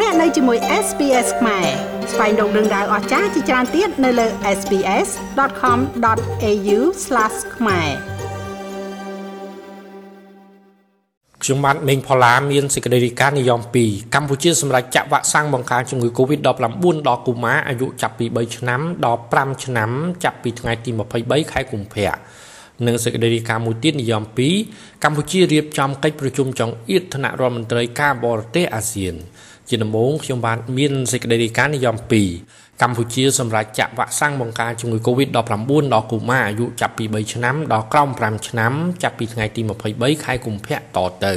លោកអ្នកនៅជាមួយ SPS ខ្មែរស្វែងរកដឹងដៅអស្ចារ្យជាច្រើនទៀតនៅលើ SPS.com.au/ ខ្មែរខ្ញុំបាទមេងផល្លាមានសេចក្តីរាយការណ៍និយម2កម្ពុជាសម្រាប់ចាក់វ៉ាក់សាំងបង្ការជំងឺ Covid-19 ដល់កុមារអាយុចាប់ពី3ឆ្នាំដល់5ឆ្នាំចាប់ពីថ្ងៃទី23ខែកុម្ភៈនិងសេចក្តីរាយការណ៍មួយទៀតនិយម2កម្ពុជារៀបចំកិច្ចប្រជុំចុងអៀតថ្នាក់រដ្ឋមន្ត្រីការបរទេសអាស៊ាន ជាដំបូងខ្ញុំបាទមានសេចក្តីរាយការណ៍និយម2កម្ពុជាសម្រាប់ចាក់វ៉ាក់សាំងបង្ការជំងឺ Covid-19 ដល់កុមារអាយុចាប់ពី3ឆ្នាំដល់ក្រោម5ឆ្នាំចាប់ពីថ្ងៃទី23ខែកុម្ភៈតទៅ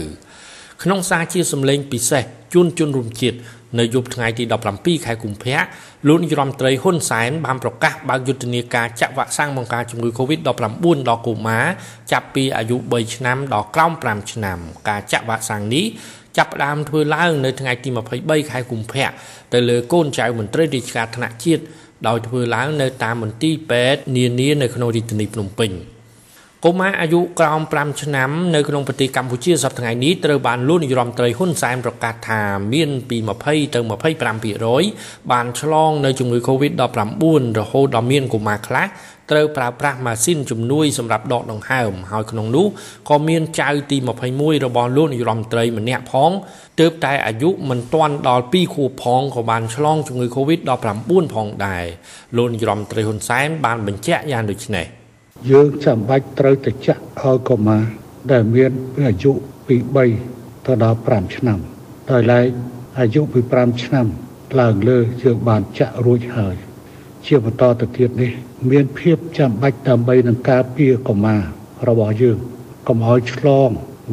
ក្នុងសារជាសម្លេងពិសេសជូនជនរួមជាតិ នៅយប់ថ្ងៃទី17ខែកុម្ភៈលោកនាយរដ្ឋមន្ត្រីហ៊ុនសែនបានប្រកាសបើកយុទ្ធនាការចាក់វ៉ាក់សាំងបង្ការជំងឺ Covid-19 ដល់កុមារចាប់ពីអាយុ3ឆ្នាំដល់ក្រោម5ឆ្នាំ ការចាក់វ៉ាក់សាំងនេះចាប់ផ្ដើមធ្វើឡើងនៅថ្ងៃទី23ខែកុម្ភៈទៅលើកូនចៅមន្ត្រីរាជការថ្នាក់ជាតិដោយធ្វើឡើងនៅតាមមន្ទីរពេទ្យនានានៅក្នុងរាជធានីភ្នំពេញ។ កុមារអាយុក្រោម5ឆ្នាំនៅក្នុងប្រទេសកម្ពុជាសប្តាហ៍នេះត្រូវបានលោកនាយរដ្ឋមន្ត្រីហ៊ុនសែនប្រកាសថាមានពី20ទៅ25%បានឆ្លងនៅជំងឺ Covid-19 រហូតដល់មានកុមារខ្លះត្រូវប្រើប្រាស់ម៉ាស៊ីនជំនួយសម្រាប់ដកដង្ហើមហើយក្នុងនោះក៏មានចៅទី21របស់លោកនាយរដ្ឋមន្ត្រីម្នាក់ផងទើបតែអាយុមិនទាន់ដល់2ខួបផងក៏បានឆ្លងជំងឺ Covid-19 ផងដែរលោកនាយរដ្ឋមន្ត្រីហ៊ុនសែនបានបញ្ជាក់យ៉ាងដូចនេះ យើងចាំបាច់ត្រូវតែចាក់ឲ្យកុមារដែលមានអាយុពី3ទៅដល់5ឆ្នាំដោយឡែកអាយុពី5ឆ្នាំឡើងលើយើងបានចាក់រួចហើយ ជាបន្តទៅទៀតនេះ មានភាពចាំបាច់ដើម្បីនឹងការពារកុមាររបស់យើងកុំឲ្យឆ្លង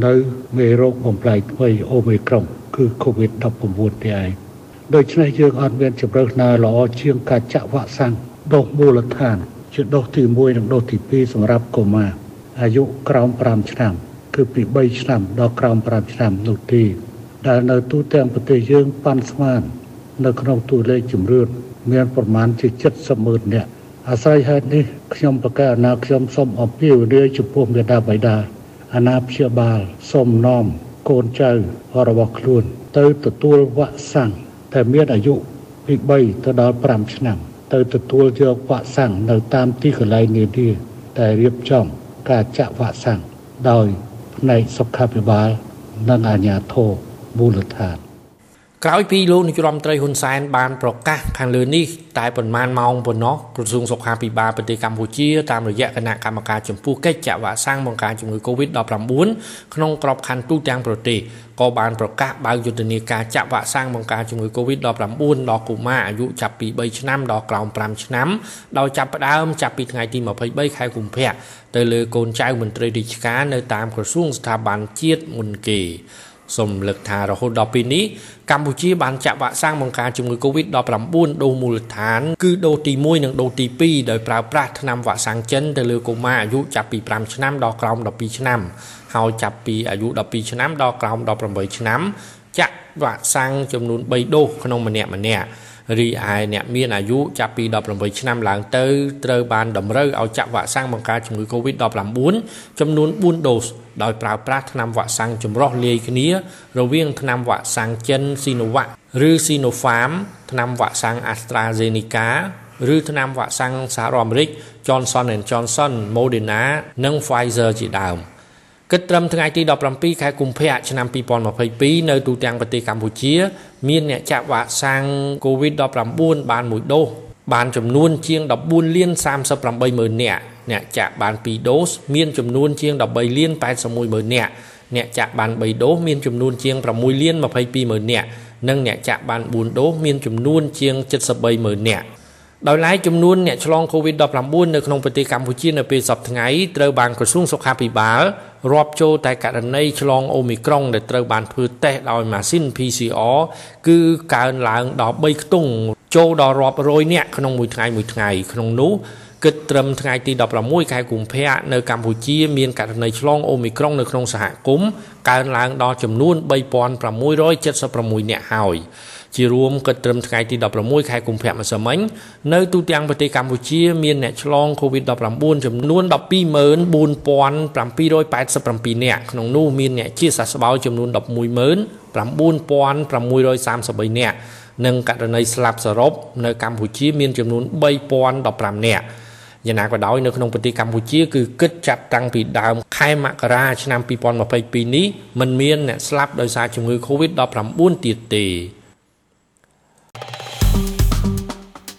នៅមេរោគបំផ្លែកថ្មីអូមីក្រុងគឺ COVID-19 នេះឯងដូច្នេះយើងអត់មានជម្រើសណាល្អជាងការចាក់វ៉ាក់សាំងដូសមូលដ្ឋាន ជាដូសទី1និងដូសទី2សម្រាប់កុមារអាយុក្រោម5ឆ្នាំ គឺពី3ឆ្នាំដល់ក្រោម5ឆ្នាំនោះទេដែលនៅទូទាំងប្រទេសយើងប៉ាន់ស្មាន នៅក្នុងតួលេខជំរឿនមានប្រមាណជា70ម៉ឺននាក់អាស្រ័យហេតុនេះខ្ញុំប្រកាសអាណាខ្ញុំសូមអំពាវនាវចំពោះមេដាបៃតាអាណាព្យាបាលសូមនាំកូនចៅរបស់ខ្លួន ទៅទទួលវ៉ាក់សាំងតែមានអាយុពី3ទៅដល់5ឆ្នាំ ទៅទទួលយកវ៉ាក់សាំងនៅតាមទីកន្លែងនានាដែលរៀបចំការចាក់វ៉ាក់សាំងដោយផ្នែកសុខាភិបាល និងអាជ្ញាធរមូលដ្ឋាន ក្រោយពីលោកនាយរដ្ឋមន្ត្រីហ៊ុនសែនបានប្រកាសខាងលើនេះតែប៉ុន្មានម៉ោងប៉ុណ្ណោះក្រសួងសុខាភិបាលប្រទេសកម្ពុជាតាមរយៈគណៈកម្មការចំពោះកិច្ចចាក់វ៉ាក់សាំងបង្ការជំងឺ Covid-19 ក្នុងក្របខ័ណ្ឌទូទាំងប្រទេសក៏បានប្រកាសបើកយុទ្ធនាការចាក់វ៉ាក់សាំងបង្ការជំងឺ Covid-19 ដល់កុមារអាយុចាប់ពី3ឆ្នាំដល់ក្រោម5ឆ្នាំដោយចាប់ផ្ដើមចាប់ពីថ្ងៃទី23ខែកុម្ភៈទៅលើកូនចៅមន្ត្រីរាជការនៅតាមក្រសួងស្ថាប័នជាតិមុនគេ សូមលើកថារហូតដល់ពេលនេះកម្ពុជាបានចាក់វ៉ាក់សាំងបង្ការជំងឺ Covid-19 ដូសមូលដ្ឋាន គឺដូសទី1និងដូសទី2ដោយប្រើប្រាស់ថ្នាំវ៉ាក់សាំងចិនទៅលើកុមារអាយុចាប់ពី5ឆ្នាំដល់ក្រោម12ឆ្នាំហើយចាប់ពីអាយុ12ឆ្នាំដល់ក្រោម18ឆ្នាំចាក់វ៉ាក់សាំងចំនួន3ដូសក្នុងម្នាក់ម្នាក់ រីឯអ្នកមានអាយុចាប់ពី18ឆ្នាំឡើងទៅត្រូវបានតម្រូវឲ្យចាក់វ៉ាក់សាំងបង្ការជំងឺ Covid-19 ចំនួន4ដូសដោយប្រើប្រាស់ថ្នាំវ៉ាក់សាំងចម្រុះលាយគ្នា រវាងថ្នាំវ៉ាក់សាំងចិន Sinovac ឬ Sinopharm ថ្នាំវ៉ាក់សាំង AstraZeneca ឬថ្នាំវ៉ាក់សាំងសហរដ្ឋអាមេរិក Johnson Johnson Moderna និង Pfizer ជាដើម។ គិតត្រឹមថ្ងៃទី17ខែកុម្ភៈឆ្នាំ2022នៅទូទាំងប្រទេសកម្ពុជា មានអ្នកចាក់វ៉ាក់សាំង COVID-19 បានមួយដូសបានចំនួនជាង14លាន38ម៉ឺននាក់អ្នកចាក់បាន2ដូសមានចំនួនជាង13លាន81ម៉ឺននាក់អ្នកចាក់បាន3ដូសមានចំនួនជាង6លាន22ម៉ឺននាក់និងអ្នកចាក់បាន4ដូសមានចំនួនជាង73ម៉ឺននាក់ ដោយឡែកចំនួនអ្នកឆ្លង COVID-19 នៅក្នុងប្រទេសកម្ពុជានៅពេលសប្តាហ៍ថ្ងៃត្រូវបានក្រសួងសុខាភិបាលរាប់ចូលតែករណីឆ្លងអូមីក្រុងដែលត្រូវបានធ្វើតេស្តដោយម៉ាស៊ីន PCR គឺកើនឡើងដល់3ខ្ទង់ចូលដល់រាប់រយនាក់ក្នុងមួយថ្ងៃមួយថ្ងៃក្នុងនោះគិតត្រឹមថ្ងៃទី16ខែកុម្ភៈនៅកម្ពុជាមានករណីឆ្លងអូមីក្រុងនៅក្នុងសហគមន៍កើនឡើងដល់ចំនួន3676នាក់ហើយ ជារួមគិតត្រឹមថ្ងៃទី16ខែកុម្ភៈម្សិលមិញនៅទូទាំងប្រទេសកម្ពុជាមានអ្នកឆ្លង COVID-19 ចំនួន124,787នាក់ក្នុងនោះមានអ្នកជាសះស្បើយចំនួន110,788 9633នាក់និងករណីស្លាប់សរុបនៅកម្ពុជាមានចំនួន3015នាក់យ៉ាងណាក៏ដោយនៅក្នុងប្រទេសកម្ពុជាគឺគិតចាប់តាំងពីដើមខែមករាឆ្នាំ2022នេះมันមានអ្នកស្លាប់ដោយសារជំងឺ Covid-19 ទៀតទេ